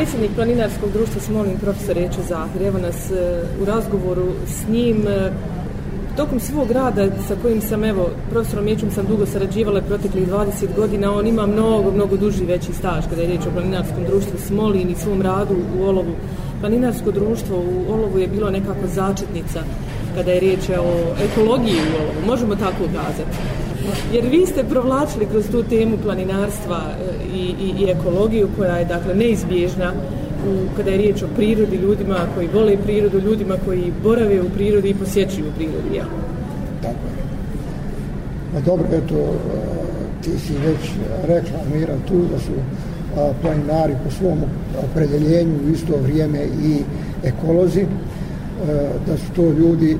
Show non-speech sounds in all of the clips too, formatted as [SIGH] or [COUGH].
predsjednik planinarskog društva Smolin, profesor Reče Zahir. Evo nas e, u razgovoru s njim. E, tokom svog rada sa kojim sam, evo, profesorom Ječom sam dugo sarađivala proteklih 20 godina, on ima mnogo, mnogo duži veći staž kada je riječ o planinarskom društvu Smolin i svom radu u Olovu. Planinarsko društvo u Olovu je bilo nekako začetnica kada je riječ o ekologiji u Olovu, možemo tako ukazati. Jer vi ste provlačili kroz tu temu planinarstva eh, i, i, i ekologiju koja je dakle neizbježna u, kada je riječ o prirodi, ljudima koji vole prirodu, ljudima koji borave u prirodi i posjećuju u prirodi. Ja. Tako je. Pa dobro, eto, eh, ti si već rekla, Mira, tu da su eh, planinari po svom opredeljenju u isto vrijeme i ekolozi, E, da su to ljudi e,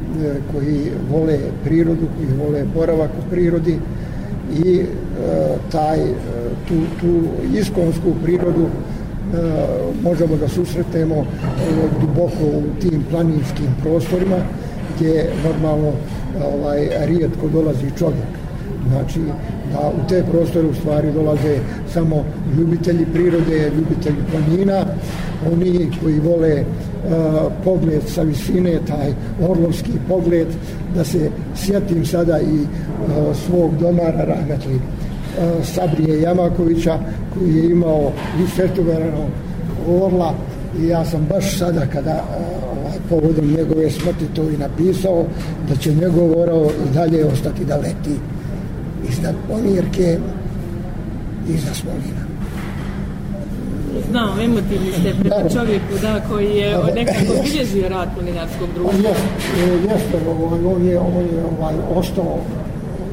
koji vole prirodu, koji vole boravak u prirodi i e, taj, tu, tu iskonsku prirodu možemo da susretemo duboko u tim planinskim prostorima gdje normalno ovaj, rijetko dolazi čovjek. Znači, da u te prostore u stvari dolaze samo ljubitelji prirode, ljubitelji planina, oni koji vole uh, E, pogled sa visine, taj orlovski pogled, da se sjetim sada i e, svog domara Rahmetli e, Sabrije Jamakovića, koji je imao visetoverano orla i ja sam baš sada kada ovaj, povodom njegove smrti to i napisao, da će njegov orao i dalje ostati da leti iznad Ponirke i iznad Smolina. Znam, emotivni ste prema čovjeku, da, koji je nekako bilježio rad planinarskog društva. Jeste, jeste, ovaj, on je, on je ovaj, ostao,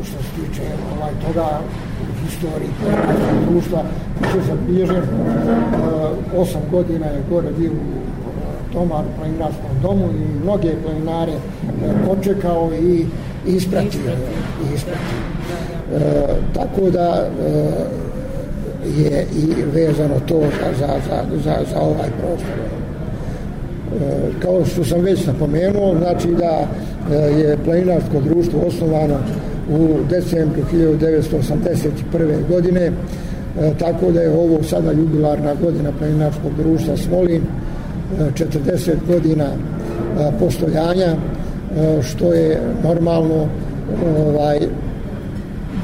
što se tiče ovaj, toga, u historiji planinarskog društva, što se bilježen, uh, osam godina je gore bio u Tomar u planinarskom domu i mnoge planinare počekao i ispratio. I ispratio. E, tako da e, je i vezano to za, za, za, za za ovaj prostor. E, kao što sam već napomenuo, znači da e, je planinarsko društvo osnovano u decembru 1981. godine, e, tako da je ovo sada jubilarna godina planinarskog društva Smolin, e, 40 godina e, postojanja, e, što je normalno ovaj,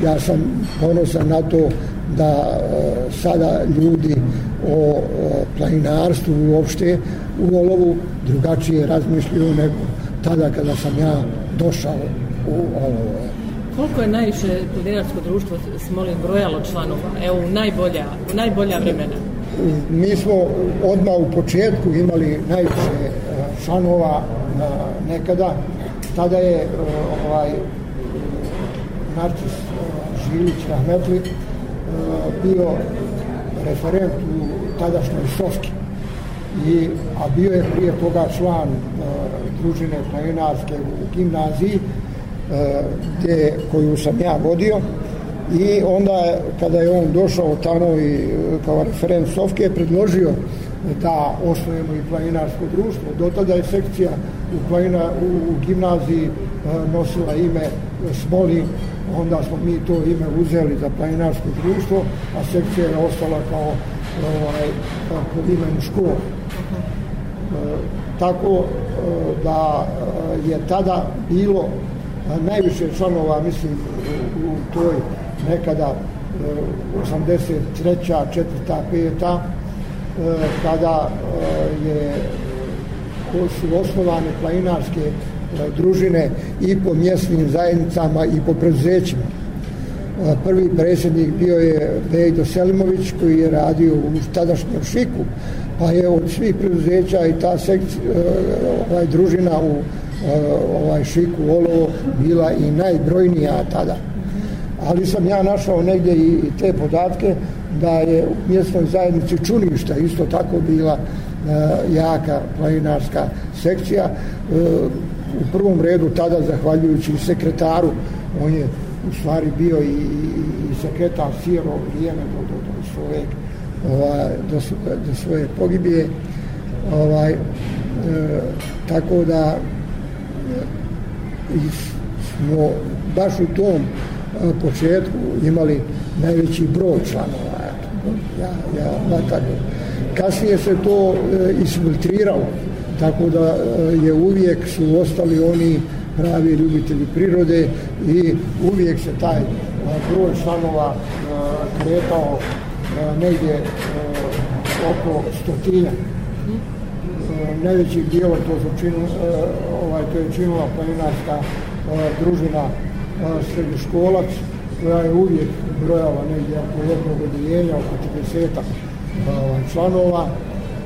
ja sam ponosan na to da e, sada ljudi o e, planinarstvu uopšte u olovu drugačije razmišljuju nego tada kada sam ja došao u olovu. Koliko je najviše planinarsko društvo Smolin brojalo članova? Evo, u najbolja, u najbolja vremena. Mi smo odmah u početku imali najviše e, članova nekada. Tada je ovaj, Narcis Žilić Rahmetli bio referent u tadašnjoj Sofki. I, a bio je prije toga član uh, družine planinarske u gimnaziji uh, gdje, koju sam ja vodio i onda kada je on došao tamo i e, kao referent Sofke predložio da osnovimo i planinarsko društvo. Do tada je sekcija u, planina, u, u gimnaziji uh, nosila ime Smolin onda smo mi to ime uzeli za planinarsko društvo, a sekcija je ostala kao ovaj, pod imenom škola. E, tako e, da e, je tada bilo najviše članova, mislim, u, toj nekada 83. četvrta, peta, kada je su osnovane planinarske E, družine i po mjesnim zajednicama i po preduzećima. E, prvi predsjednik bio je Bejdo Selimović koji je radio u tadašnjem Šiku, pa je od svih preduzeća i ta sekcija, e, ovaj, družina u ovaj Šiku Olovo bila i najbrojnija tada. Ali sam ja našao negdje i te podatke da je u mjesnoj zajednici Čuništa isto tako bila jaka planinarska sekcija u prvom redu tada zahvaljujući sekretaru on je u stvari bio i, i sekretar cijelo vrijeme do, do, do svoje ovaj, do, do svoje pogibije. Ovaj, e, tako da e, smo baš u tom e, početku imali najveći broj članova ja, ja, ja, Kasnije se to e, isfiltriralo, tako da e, je uvijek su ostali oni pravi ljubitelji prirode i uvijek se taj e, broj članova e, kretao negdje oko stotina. Najveći dijelo to su činu, ovaj, to je činila planinarska družina srednjoškolac koja je uvijek brojala negdje oko jednog odijenja, oko 40 ovaj, članova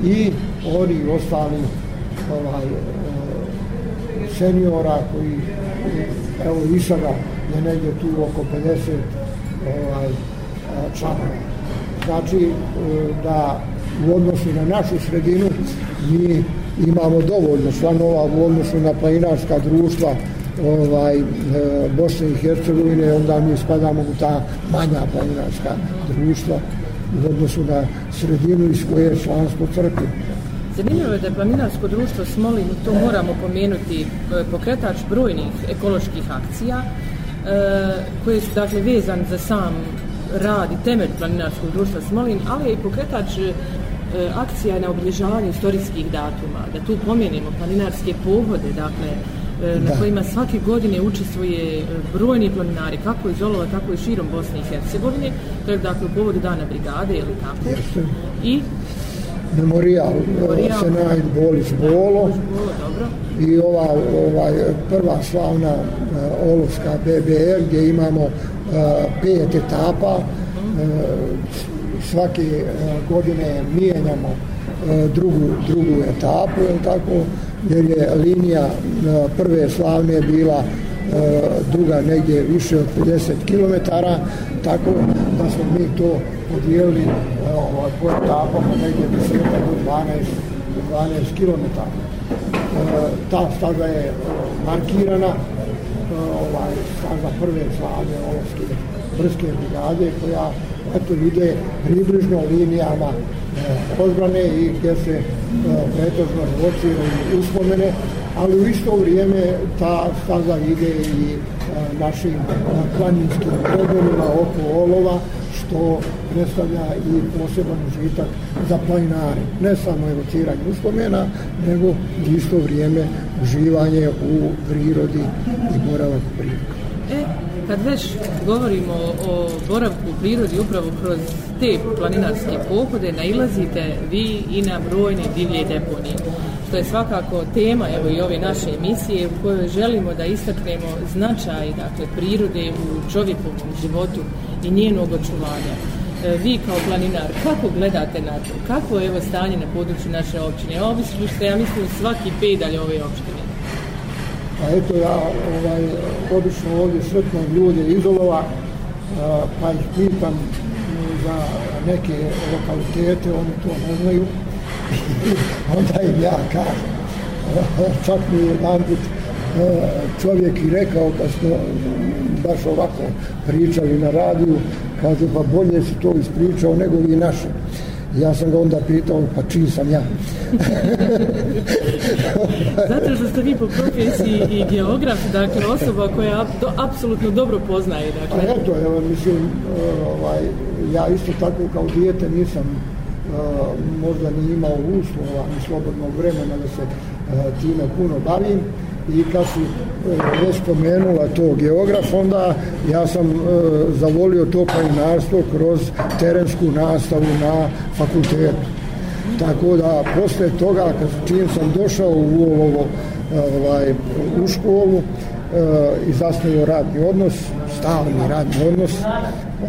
i oni ostali ovaj, e, seniora koji evo i sada je negdje tu oko 50 ovaj, članova. Znači e, da u odnosu na našu sredinu mi imamo dovoljno članova u odnosu na planinarska društva ovaj, e, Bosne i Hercegovine, onda mi spadamo u ta manja planinarska društva u odnosu na sredinu iz koje je članstvo crkve. Zanimljivo je da je planinarsko društvo Smolin, to moramo pomenuti, e, pokretač brojnih ekoloških akcija, e, koje su dakle vezan za sam rad i temelj planinarskog društva Smolin, ali je i pokretač e, akcija na obilježavanju istorijskih datuma, da tu pomenimo planinarske pohode, dakle, na da. kojima svake godine učestvuje brojni planinari, kako iz Olova, tako i širom Bosne i Hercegovine, to je dakle u povodu dana brigade ili tako. Jeste. I memorijal, memorijal. Senajt Bolić Bolo. I ova ovaj, prva slavna uh, Olovska BBR gdje imamo uh, pet etapa uh, svake uh, godine mijenjamo uh, drugu, drugu etapu je tako, jer je linija uh, prve slavne bila E, druga negdje više od 50 km tako da smo mi to podijelili e, ovaj, po etapama negdje 10 do 12, 12 km. Ta staza je e, markirana, ovaj, staza prve slave Olovske brske brigade koja eto, ide približno linijama e, odbrane i gdje se e, pretežno pretožno uspomene, ali u isto vrijeme ta staza ide i e, našim planinskim problemima oko Olova, što predstavlja i poseban užitak za planinare. Ne samo evociranje uspomena, nego isto vrijeme uživanje u prirodi i boravak u prirodi. Kad već govorimo o boravku u prirodi upravo kroz te planinarske pohode, nailazite vi i na brojne divlje deponije što je svakako tema evo i ove naše emisije u kojoj želimo da istaknemo značaj dakle, prirode u čovjekovom životu i njenog očuvanja. E, vi kao planinar, kako gledate na to? Kako je evo stanje na području naše općine? Obično ste, ja mislim, svaki pedalj ove opštine. Pa eto ja ovaj, obično ovdje sretno ljude izolova, pa ih pitam e, za neke lokalitete, oni to ne znaju. [LAUGHS] onda im ja kažem. Čak mi je jedan put e, čovjek i rekao kad smo baš ovako pričali na radiju, kaže pa bolje si to ispričao nego vi naše. Ja sam ga onda pitao, pa čiji sam ja? [LAUGHS] Zato što ste vi po profesiji i geograf, dakle osoba koja do, apsolutno dobro poznaje. Dakle. A eto, evo, mislim, ovaj, ja isto tako kao dijete nisam možda ni imao uslova ni slobodnog vremena da se time puno bavim i kad si već spomenula to geograf, onda ja sam e, zavolio to planinarstvo kroz terensku nastavu na fakultetu. Tako da, posle toga, kad čim sam došao u ovo, e, ovaj, u školu, e, i zasnio radni odnos, stalni radni odnos,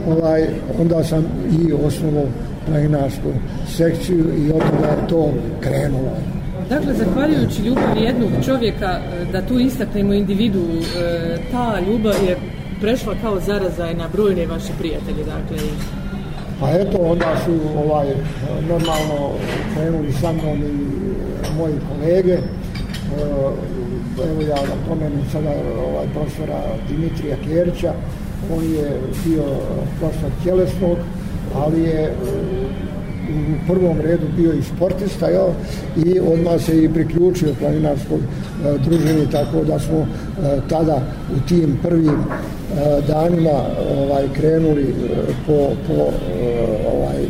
ovaj, onda sam i osnovo planinarsku sekciju i od toga je to krenulo. Dakle, zahvaljujući ljubavi jednog čovjeka, e, da tu istaknemo individu, e, ta ljubav je prešla kao zaraza i na brojne vaše prijatelje, dakle. Pa eto, onda su ovaj, e, normalno krenuli sa mnom i moji kolege. Evo ja da pomenem sada ovaj, profesora Dimitrija Kjerića, on je bio profesor tjelesnog, ali je u prvom redu bio i sportista jo, i odmah se i priključio planinarskog e, tako da smo e, tada u tim prvim e, danima ovaj krenuli e, po, po e, ovaj e,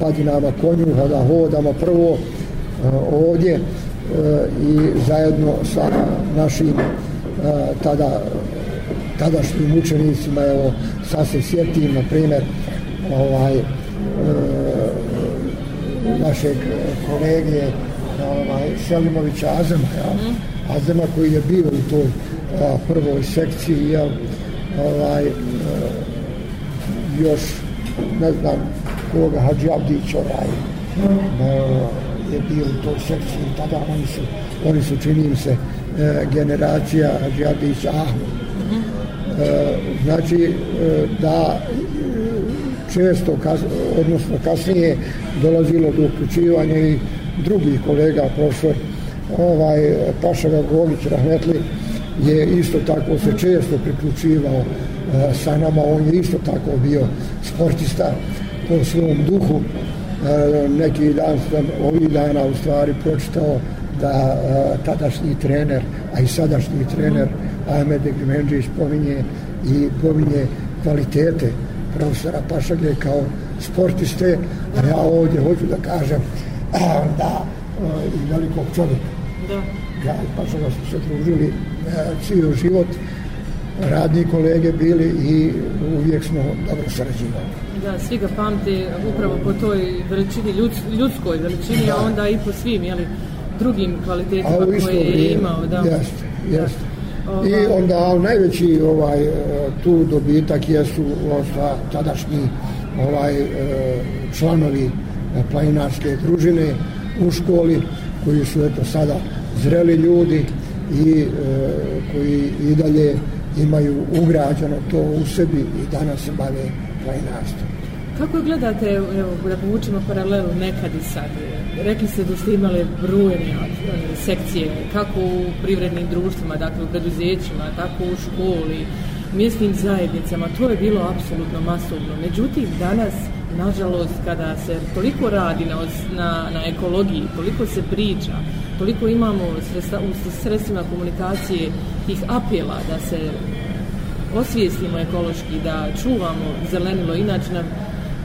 padinama konjuha da hodamo prvo ovdje i zajedno sa našim tada tadašnjim učenicima evo sad se sjetim na primjer ovaj našeg kolege ovaj, Selimovića Azema ja? Mm. Azema koji je bio u toj a, prvoj sekciji ja, ovaj, a, još ne znam koga Hadži Abdić ovaj, a, je bio u toj sekciji tada oni su, oni su čini se generacija Hadži Abdić Ahmed mm. znači da često kas, odnosno kasnije dolazilo do uključivanja i drugih kolega, profesor ovaj, Paša Gović Rahmetli je isto tako se često priključivao e, sa nama, on je isto tako bio sportista po svom duhu. E, neki dan sam ovih dana u stvari pročitao da e, tadašnji trener, a i sadašnji trener Ahmed Egrimenđić pominje i pominje kvalitete profesora Pašaglje kao sportiste, a ja ovdje hoću da kažem da i velikog čovjeka. Da. Ja i Pašagla smo se družili e, cijel život, radni kolege bili i uvijek smo dobro sarađivali. Da, svi ga pamte upravo po toj veličini, ljud, ljudskoj veličini, da. a onda i po svim, jeli, drugim kvalitetima koje je imao. Da. Jeste, jeste. I onda najveći ovaj e, tu dobitak jesu osta tadašnji ovaj e, članovi planinarske družine u školi koji su eto sada zreli ljudi i e, koji i dalje imaju ugrađeno to u sebi i danas se bave planinarstvom. Kako gledate, evo, da povučemo paralelu nekad i sad, rekli ste da ste imali brujene e, sekcije, kako u privrednim društvima, dakle u preduzećima, tako u školi, mjesnim zajednicama, to je bilo apsolutno masovno. Međutim, danas, nažalost, kada se toliko radi na, na, na ekologiji, toliko se priča, toliko imamo sredstva, u sredstvima komunikacije tih apela da se osvijestimo ekološki, da čuvamo zelenilo, inače nam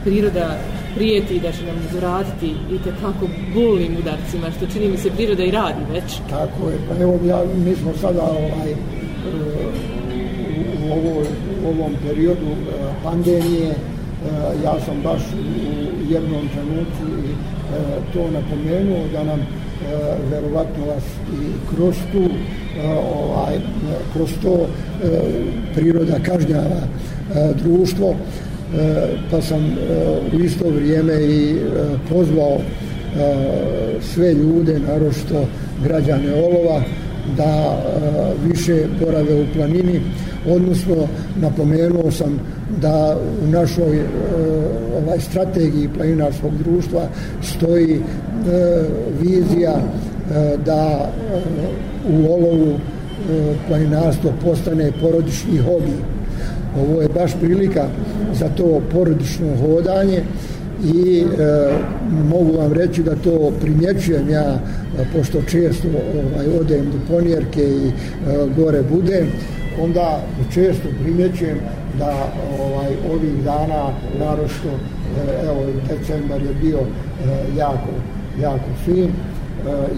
priroda prijeti da će nam uzvratiti i te kako bolnim udarcima, što čini mi se priroda i radi već. Tako je, pa evo ja, mi smo sada ovaj, u, ovo, u ovom periodu e, pandemije, e, ja sam baš u jednom trenutku i e, to napomenuo da nam verovatno vas i kroz tu ovaj, kroz to priroda kažnjava društvo E, pa sam e, u isto vrijeme i e, pozvao sve ljude, narošto građane Olova, da više borave u planini, odnosno napomenuo sam da u našoj ovaj strategiji planinarskog društva stoji vizija da u Olovu planinarstvo postane porodični hobi. Ovo je baš prilika za to porodično hodanje i e, mogu vam reći da to primjećujem ja e, pošto često ovaj, odem do ponjerke i e, gore budem onda često primjećujem da ovaj ovih dana narošto e, evo decembar je bio e, jako jako fin e,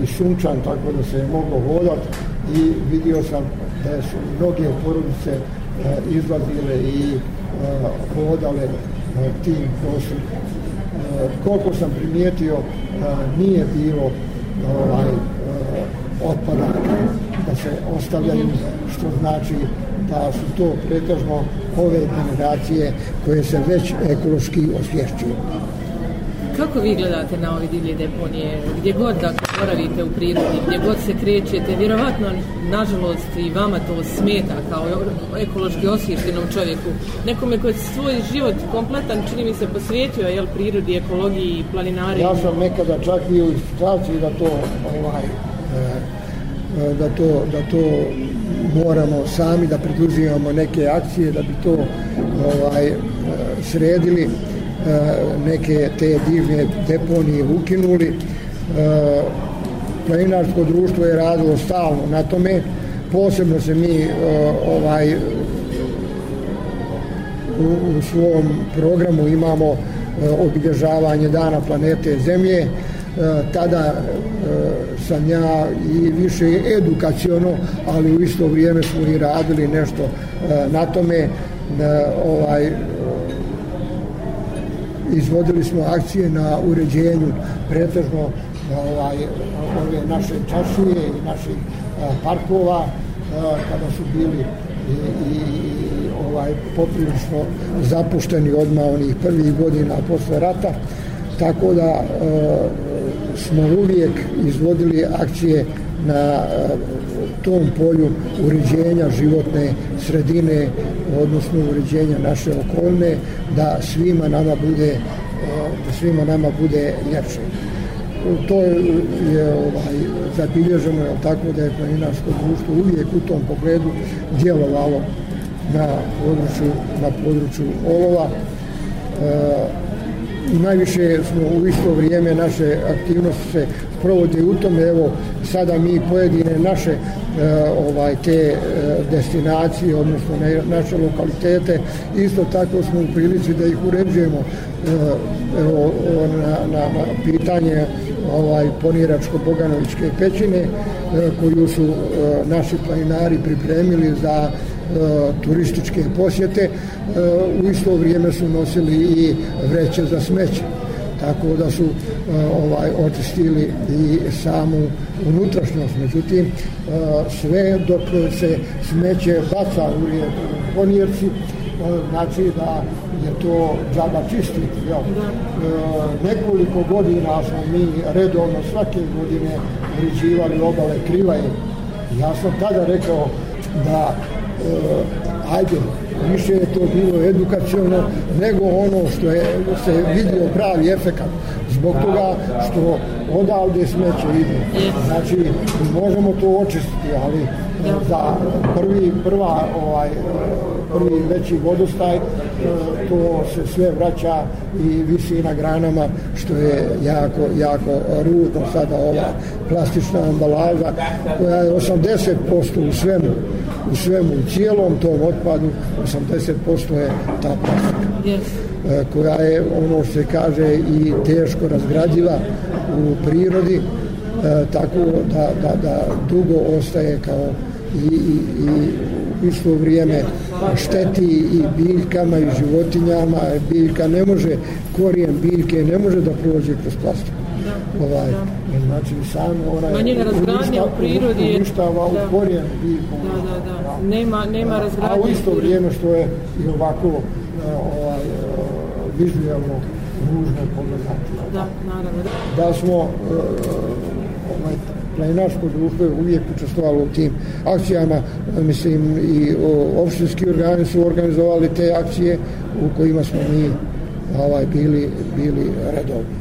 i sunčan tako da se je moglo hodati i vidio sam da su mnoge porodice Eh, izlazile i eh, hodale eh, tim prostorom. Koliko sam primijetio nije bilo ovaj, otpada otpadaka da se ostavljaju što znači da su to pretežno ove generacije koje se već ekološki osvješćuju. Kako vi gledate na ove divlje deponije? Gdje god da boravite u prirodi, gdje god se krećete, vjerovatno, nažalost, i vama to smeta kao ekološki osvještenom čovjeku. Nekome koji svoj život kompletan, čini mi se, posvijetio jel, prirodi, ekologiji, planinari. Ja sam nekada čak bio u situaciji da to ovaj, e, e, da to, da to moramo sami da preduzimamo neke akcije da bi to ovaj e, sredili Eh, neke te divne deponije ukinuli. Eh, planinarsko društvo je radilo stalno na tome. Posebno se mi eh, ovaj u, u svom programu imamo obilježavanje dana planete Zemlje. Tada sam ja i više edukaciono, ali u isto vrijeme smo i radili nešto na tome. Ovaj, izvodili smo akcije na uređenju pretežno ovaj, ove naše čašije i naših parkova kada su bili i, i ovaj poprilično zapušteni odmah onih prvih godina posle rata. Tako da e, smo uvijek izvodili akcije na e, tom polju uređenja životne sredine odnosno uređenja naše okolne da svima nama bude da svima nama bude ljepše to je, je ovaj, zabilježeno je tako da je planinarsko društvo uvijek u tom pogledu djelovalo na području, na području olova. E, najviše smo u isto vrijeme naše aktivnosti se provode u tome, evo sada mi pojedine naše e, ovaj te e, destinacije, odnosno ne, naše lokalitete, isto tako smo u prilici da ih uređujemo e, evo, na, na, na pitanje ovaj Poniračko-Boganovićke pećine e, koju su e, naši planinari pripremili za E, turističke posjete e, u isto vrijeme su nosili i vreće za smeće tako da su e, ovaj očistili i samu unutrašnjost međutim sve dok se smeće baca u rijeku ponirci znači da je to džaba čistiti. Ja. Nekoliko godina smo mi redovno svake godine uređivali obale Krivaje. Ja sam tada rekao da Eh, ajde, više je to bilo edukacijono nego ono što je se vidio pravi efekat zbog toga što odavde smeće ide. Znači, možemo to očistiti, ali za prvi, prva, ovaj, prvi veći vodostaj, e, to se sve vraća i visi na granama, što je jako, jako rudno sada ova plastična ambalaža, koja je 80% u svemu, u svemu, u cijelom tom otpadu, 80% je ta plastika. E, koja je ono što se kaže i teško razgrađiva u prirodi e, tako da, da, da dugo ostaje kao i, i, i isto vrijeme šteti i biljkama i životinjama. Biljka ne može korijen biljke ne može da prođe kroz plastiku ovaj, znači samo ona je uništa, u prirodi uništava u korijen biljku. Da, da, da. nema, nema razgradnje a u isto vrijeme što je i ovako ovaj, vizualno nužno pogledati. Da, naravno. Da, da smo ovaj, Dakle, planinarsko društvo je uvijek učestvovalo u tim akcijama, mislim i opštinski organi su organizovali te akcije u kojima smo mi ovaj, bili, bili redovni.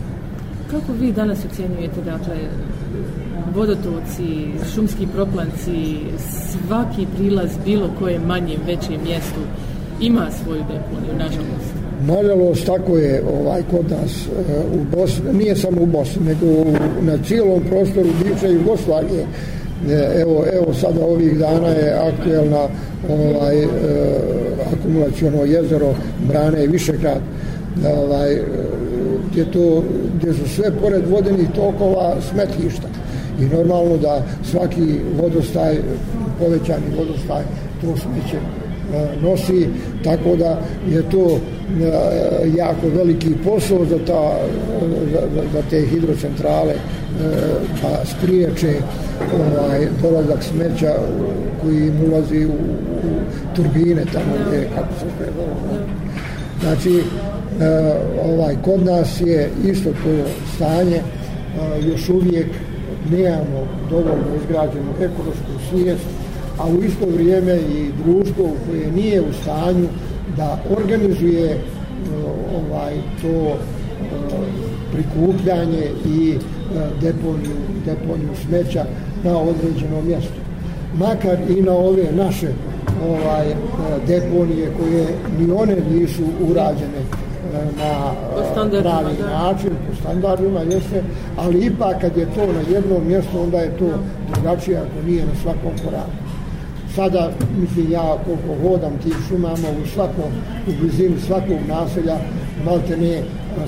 Kako vi danas ocjenjujete, dakle, vodotoci, šumski proplanci, svaki prilaz bilo koje manje, veće mjestu ima svoju deponiju, nažalost? Nažalost, tako je ovaj kod nas eh, u Bosni, nije samo u Bosni, nego na cijelom prostoru bivše Jugoslavije. Eh, evo, evo sada ovih dana je aktuelna ovaj, eh, akumulacijono jezero Brane i Višegrad, ovaj, gdje, to, gdje su sve pored vodenih tokova smetlišta. I normalno da svaki vodostaj, povećani vodostaj, to smeće nosi, tako da je to E, jako veliki posao za, ta, za, za te hidrocentrale e, pa spriječe ovaj, dolazak smeća koji im ulazi u, u turbine tamo gdje kako se treba. Znači, e, ovaj, kod nas je isto to stanje, još uvijek nemamo dovoljno izgrađenu ekološku svijest, a u isto vrijeme i društvo koje nije u stanju da organizuje e, ovaj to e, prikupljanje i e, deponiju, deponiju smeća na određenom mjestu. Makar i na ove naše ovaj deponije koje ni one nisu urađene na pravi način, po standardima, jeste, ali ipak kad je to na jednom mjestu, onda je to drugačije ako nije na svakom koraku sada, mislim, ja koliko hodam tim šumama u svakom, u blizini svakog naselja, malte ne,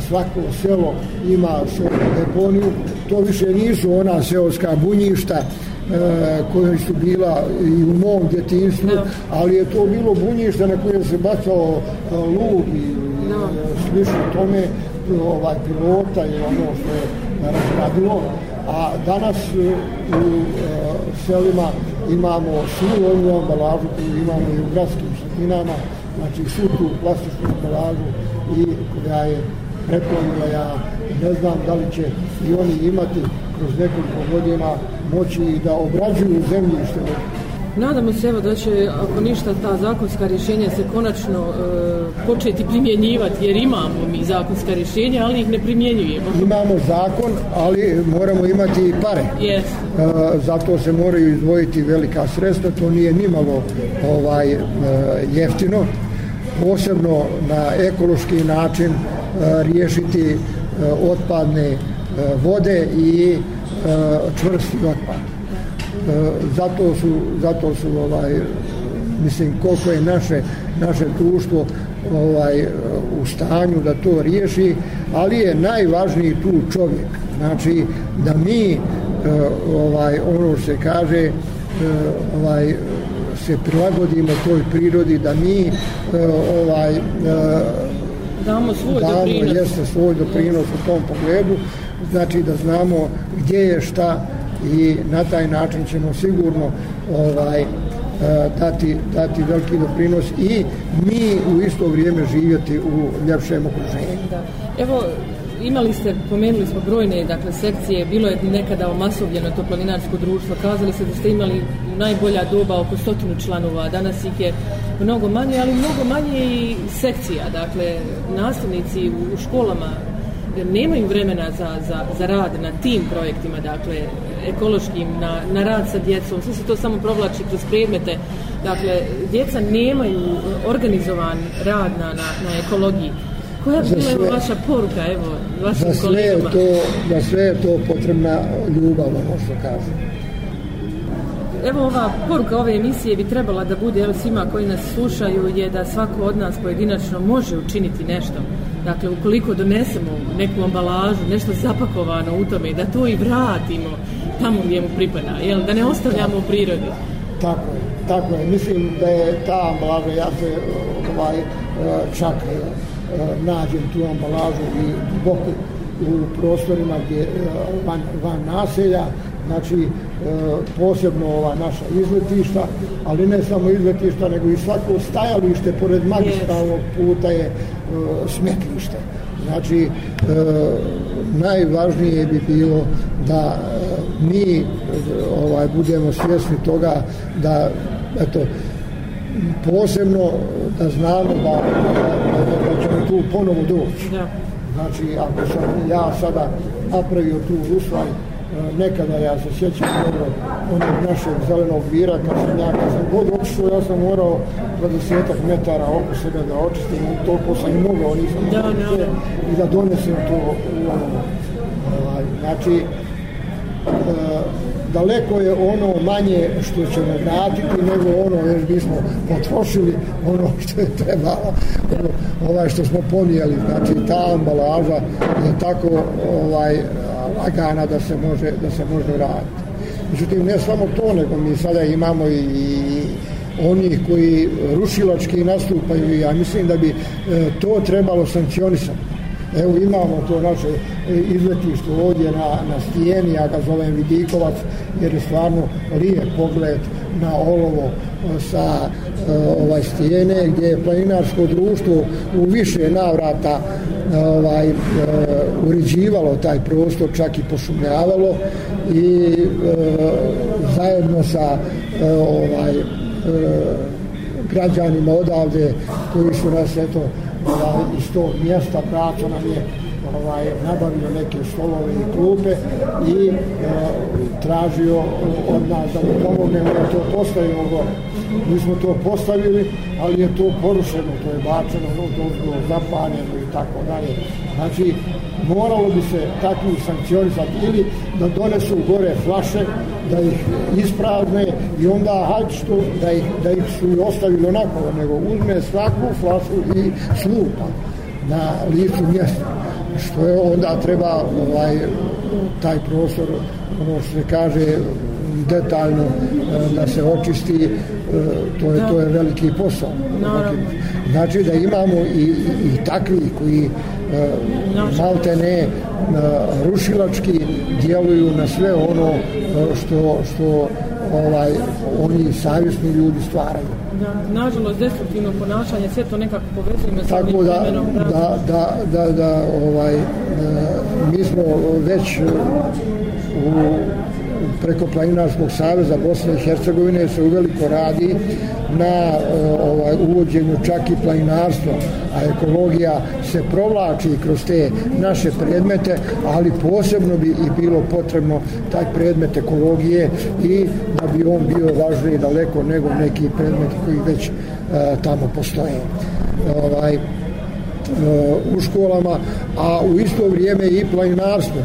svako selo ima svoju deponiju, to više nisu ona seoska bunjišta e, koje su bila i u mom djetinstvu, ali je to bilo bunjište na koje se bacao e, luk i no. slično tome ovaj, pilota i ono što je razradilo. A danas u selima imamo svu ovu ambalažu koju imamo i u gradskim sredinama, znači svu tu plastičnu ambalažu i koja je preklonila ja ne znam da li će i oni imati kroz nekoliko godina moći da obrađuju zemljište. Nadamo se evo da će, ako ništa, ta zakonska rješenja se konačno e, početi primjenjivati, jer imamo mi zakonska rješenja, ali ih ne primjenjujemo. Imamo zakon, ali moramo imati i pare. Yes. E, zato se moraju izdvojiti velika sredstva, to nije nimalo ovaj, e, jeftino. Posebno na ekološki način E, riješiti e, otpadne e, vode i čvrsti otpad. Zato su, zato su ovaj, mislim koliko je naše, naše društvo ovaj, u stanju da to riješi, ali je najvažniji tu čovjek. Znači da mi ovaj, ono se kaže ovaj, se prilagodimo toj prirodi, da mi ovaj, damo svoj damo, doprinos. Jeste svoj doprinos u tom pogledu, znači da znamo gdje je šta i na taj način ćemo sigurno ovaj, e, dati, dati veliki doprinos i mi u isto vrijeme živjeti u ljepšem okruženju. Da. Evo, imali ste, pomenuli smo brojne dakle, sekcije, bilo je nekada omasovljeno to planinarsko društvo, kazali ste da ste imali najbolja doba oko stotinu članova, danas ih je mnogo manje, ali mnogo manje i sekcija, dakle, nastavnici u, u školama nemaju vremena za, za, za rad na tim projektima, dakle, ekološkim, na, na rad sa djecom, sve se to samo provlači kroz predmete, dakle, djeca nemaju organizovan rad na, na, na ekologiji. Koja je bila vaša poruka, evo, vašim za sve kolegama? To, za sve je to potrebna ljubav, ono što kažem. Evo ova poruka ove emisije bi trebala da bude evo, svima koji nas slušaju je da svako od nas pojedinačno može učiniti nešto. Dakle, ukoliko donesemo neku ambalažu, nešto zapakovano u tome, da to i vratimo tamo gdje mu pripada, jel? da ne ostavljamo u prirodi. Tako je, tako je. Mislim da je ta ambalaža, ja se ovaj, čak E, nađem tu ambalažu i duboko u prostorima gdje, e, van, van naselja, znači posebno ova naša izletišta, ali ne samo izletišta, nego i svako stajalište pored magistralnog puta je smetlište. Znači, najvažnije bi bilo da mi ovaj budemo svjesni toga da eto, posebno da znamo da, da, da ćemo tu ponovo doći. Znači, ako sam ja sada napravio tu usvaj, e, nekada ja se sjećam dobro onog našeg zelenog vira, kad sam ja, kad sam god otišao, ja sam morao 20 metara oko sebe da očistim, toliko sam i mogao, nisam da, da, da. i da donesem to u ono. Ovaj, znači, e, daleko je ono manje što ćemo vratiti nego ono jer bismo potrošili ono što je trebalo ono, ovaj što smo ponijeli znači ta ambalaža je tako ovaj lagana da se može da se može vratiti međutim ne samo to nego mi sada imamo i, i onih koji rušilački nastupaju ja mislim da bi e, to trebalo sankcionisati. Evo imamo to naše e, izletište ovdje na, na stijeni, ja ga zovem Vidikovac, jer je stvarno lijep pogled na olovo sa e, ovaj stijene, gdje je planinarsko društvo u više navrata e, ovaj, e, uređivalo taj prostor, čak i pošumljavalo i e, zajedno sa e, ovaj, e, građanima odavde koji su nas eto ovaj, iz tog mjesta braco nam je ovaj, nabavio neke stolove i klupe i e, tražio od nas da mu pomognemo da to postavimo gore. Mi smo to postavili, ali je to porušeno, to je bačeno, no, to je zapanjeno i tako dalje. Znači, moralo bi se takvi sankcionizati ili da donesu gore flaše, da ih ispravne i onda hajde što da ih, da ih su ostavili onako, nego uzme svaku flašu i slupa na licu mjesta što je onda treba ovaj, taj prostor, ono što se kaže, detaljno e, da se očisti, e, to je, to je veliki posao. Naravno. Znači da imamo i, i, takvi koji malte ne rušilački djeluju na sve ono što, što ovaj, oni savjesni ljudi stvaraju. Da, nažalost, destruktivno ponašanje, sve to nekako povezujemo sa Tako da, imenom, da, da, da, da, da, ovaj, mi smo već u preko Planinarskog saveza Bosne i Hercegovine se uveliko radi na e, ovaj, uvođenju čak i planinarstva, a ekologija se provlači kroz te naše predmete, ali posebno bi i bilo potrebno taj predmet ekologije i da bi on bio važniji daleko nego neki predmeti koji već uh, tamo postoje. Ovaj, e, u školama, a u isto vrijeme i planinarstvo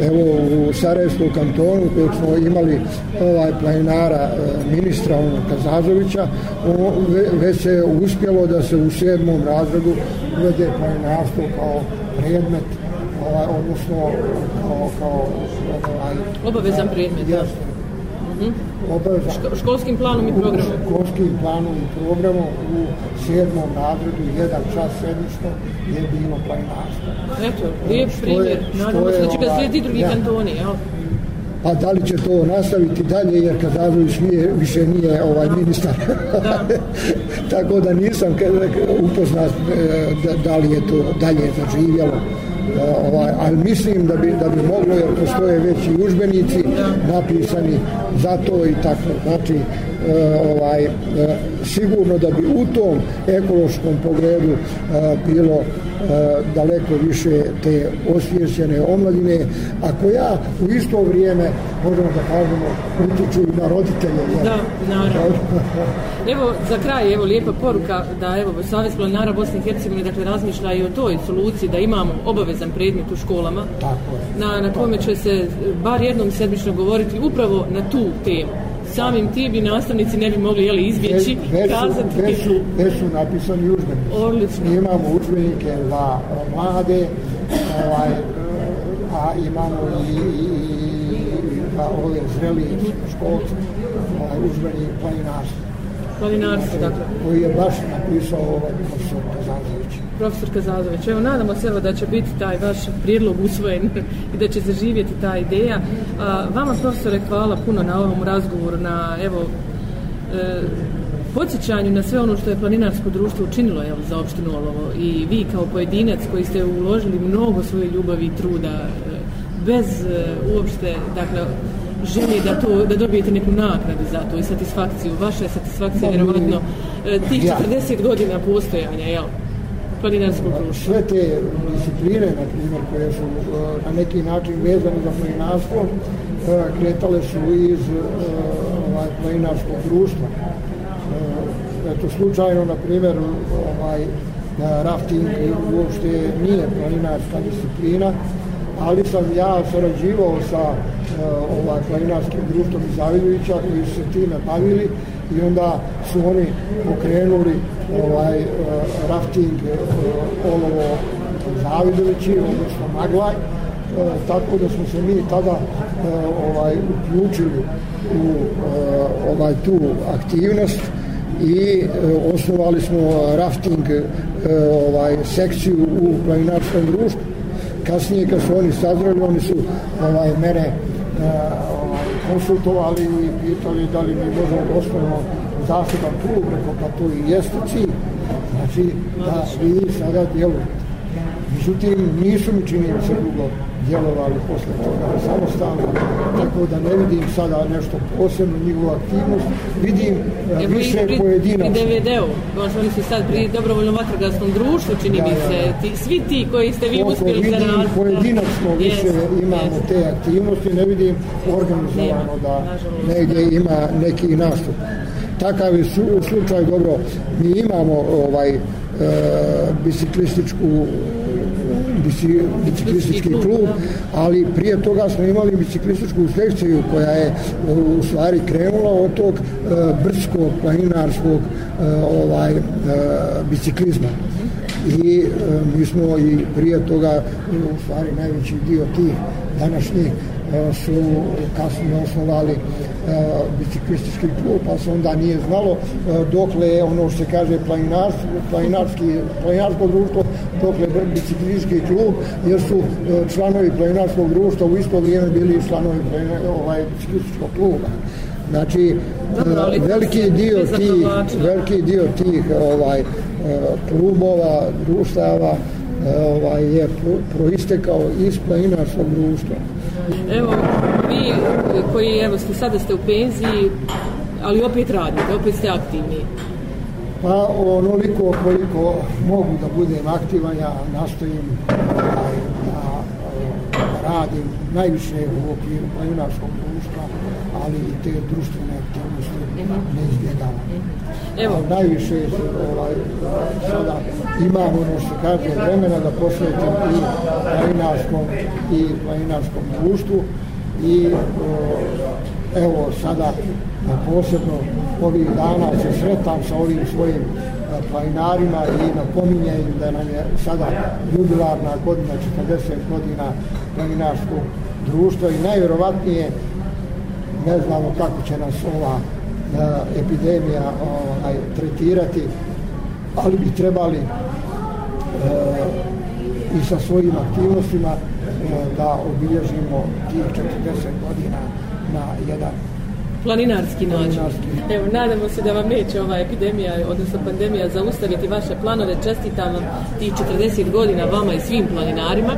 evo u Sarajevskom kantonu kojeg smo imali ovaj planinara e, ministra ono, Kazazovića već se uspjelo da se u sedmom razredu uvede planinarstvo kao predmet ovaj, odnosno kao, kao ovaj, obavezan predmet jasno, Mhm. Obavezan. Ško, školskim planom i programom? Školskim planom i programom u sedmom razredu, jedan čas sedmično, je bilo planinarstvo. Eto, lijep primjer. Nadamo se da će ga slijedi drugi ja. kantoni, jel? Pa da li će to nastaviti dalje, jer Kazazović nije, više nije ovaj ministar. Da. [LAUGHS] Tako da nisam upoznat e, da, da li je to dalje zaživjelo ovaj, ali mislim da bi, da bi moglo jer postoje već i užbenici napisani za to i tako. Znači ovaj, e, sigurno da bi u tom ekološkom pogledu e, bilo e, daleko više te osvješćene omladine a koja u isto vrijeme možemo da kažemo utiču i na roditelje da, naravno. Evo za kraj, evo lijepa poruka da evo Savjez planara Bosne i Hercegovine dakle razmišlja i o toj soluciji da imamo obavezan predmet u školama. Tako je. Na, na kome će se bar jednom sedmično govoriti upravo na tu temu samim ti bi nastavnici ne bi mogli jeli, izbjeći već, kazati. Već su, već su napisani užbenici. Odlično. Mi imamo užbenike za mlade, ovaj, a imamo i, i, i za ove zreli školce, ovaj, užbenik planinarstva. Planinarstvo, dakle. Koji je baš napisao ovaj profesor Kazazović. Profesor Kazazović, evo nadamo se evo da će biti taj vaš prijedlog usvojen [LAUGHS] i da će zaživjeti ta ideja. A, vama profesore hvala puno na ovom razgovoru, na evo e, podsjećanju na sve ono što je planinarsko društvo učinilo evo, za opštinu Olovo i vi kao pojedinac koji ste uložili mnogo svoje ljubavi i truda e, bez e, uopšte dakle, želje da to da dobijete neku nagradu za to i satisfakciju. Vaša je satisfakcija vjerovatno e, tih 40 godina postojanja, jel? Planinarskog društva. Sve te discipline, na primjer, koje su na neki način vezane za planinarstvo, kretale su iz ovaj, planinarskog društva eto slučajno na primjer ovaj rafting uopšte nije planinarska disciplina ali sam ja sarađivao sa e, uh, ovaj planinarskim društvom iz Zaviljevića koji su se time bavili i onda su oni pokrenuli ovaj uh, rafting uh, olovo Zavidovići, odnosno Maglaj uh, tako da smo se mi tada uh, ovaj uključili u uh, ovaj tu aktivnost i osnovali smo rafting ovaj sekciju u planinarskom društvu. Kasnije kad su oni sazreli, oni su ovaj mene eh, ovaj, konsultovali i pitali da li mi možemo da osnovimo zaseban klub, rekao pa to i jeste cilj. Znači da vi sada djelujete. Međutim, nisu mi činili se dugo djelovali posle toga samostalno, tako da ne vidim sada nešto posebno njihovu aktivnost, vidim e, Evo više pojedinačno. Pri DVD-u, možda oni su sad pri dobrovoljnom vatrogasnom društvu, čini ja, mi se, ja, ja. Ti, svi ti koji ste vi Koliko uspjeli za pojedinačno yes, više yes. imamo yes. te aktivnosti, ne vidim organizovano da negdje ima neki nastup. Takav je slučaj, dobro, mi imamo ovaj, e, biciklističku biciklistički klub, ali prije toga smo imali biciklističku sekciju koja je e, u stvari krenula od tog e, brdskog, planinarskog e, ovaj, e, biciklizma. i e, mi smo i prije toga e, u stvari najveći dio tih današnjih su kasnije osnovali biciklistički klub, pa se onda nije znalo dokle je ono što se kaže planinarski, planinarski, planinarsko društvo, dokle je biciklistički klub, jer su članovi planinarskog društva u isto vrijeme bili članovi ovaj, biciklističkog kluba. Znači, Dobro, veliki dio tih, veliki dio tih ovaj, klubova, društava, ovaj, je proistekao iz planinarskog društva. Evo, vi koji evo, ste, sada ste u penziji, ali opet radite, opet ste aktivni. Pa onoliko koliko mogu da budem aktivan, ja nastojim da, da radim najviše u okviru planinarskog društva, ali i te društvene aktivnosti ne. Evo. najviše ovaj, sada imam ono što kaže vremena da posvetim i planinarskom i planinarskom društvu i evo sada posebno ovih dana se sretam sa ovim svojim planinarima i napominjem da nam je sada jubilarna godina 40 godina planinarskog društva i najvjerovatnije ne znamo kako će nas ova epidemija ovaj, tretirati, ali bi trebali e, i sa svojim aktivnostima e, da obilježimo tih 40 godina na jedan planinarski način. Evo, nadamo se da vam neće ova epidemija, odnosno pandemija, zaustaviti vaše planove. Čestitam vam tih 40 godina vama i svim planinarima.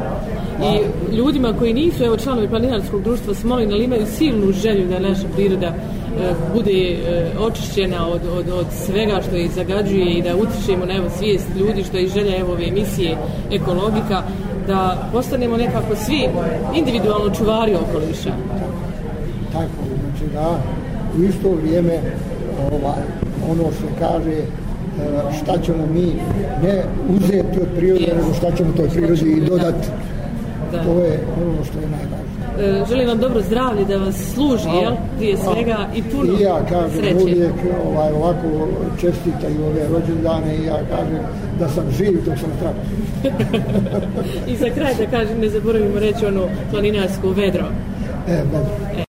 I ljudima koji nisu evo, članovi planinarskog društva Smolin, ali imaju silnu želju da naša priroda e, bude e, očišćena od, od, od svega što je zagađuje i da utičemo na evo, svijest ljudi što je želja evo, ove emisije ekologika, da postanemo nekako svi individualno čuvari okoliša. Tako, znači da u isto vrijeme ovaj, ono što kaže e, šta ćemo mi ne uzeti od prirode, nego šta ćemo toj prirodi i dodati. Da. To je ono što je najvažnije. E, želim vam dobro zdravlje da vas služi, a, jel? Prije svega a, i puno I ja kažem sreće. uvijek ovaj, ovako čestitaju ove rođendane i ja kažem da sam živ dok sam zdrav. [LAUGHS] I za kraj da kažem, ne zaboravimo reći ono planinarsko vedro. E, vedro. E.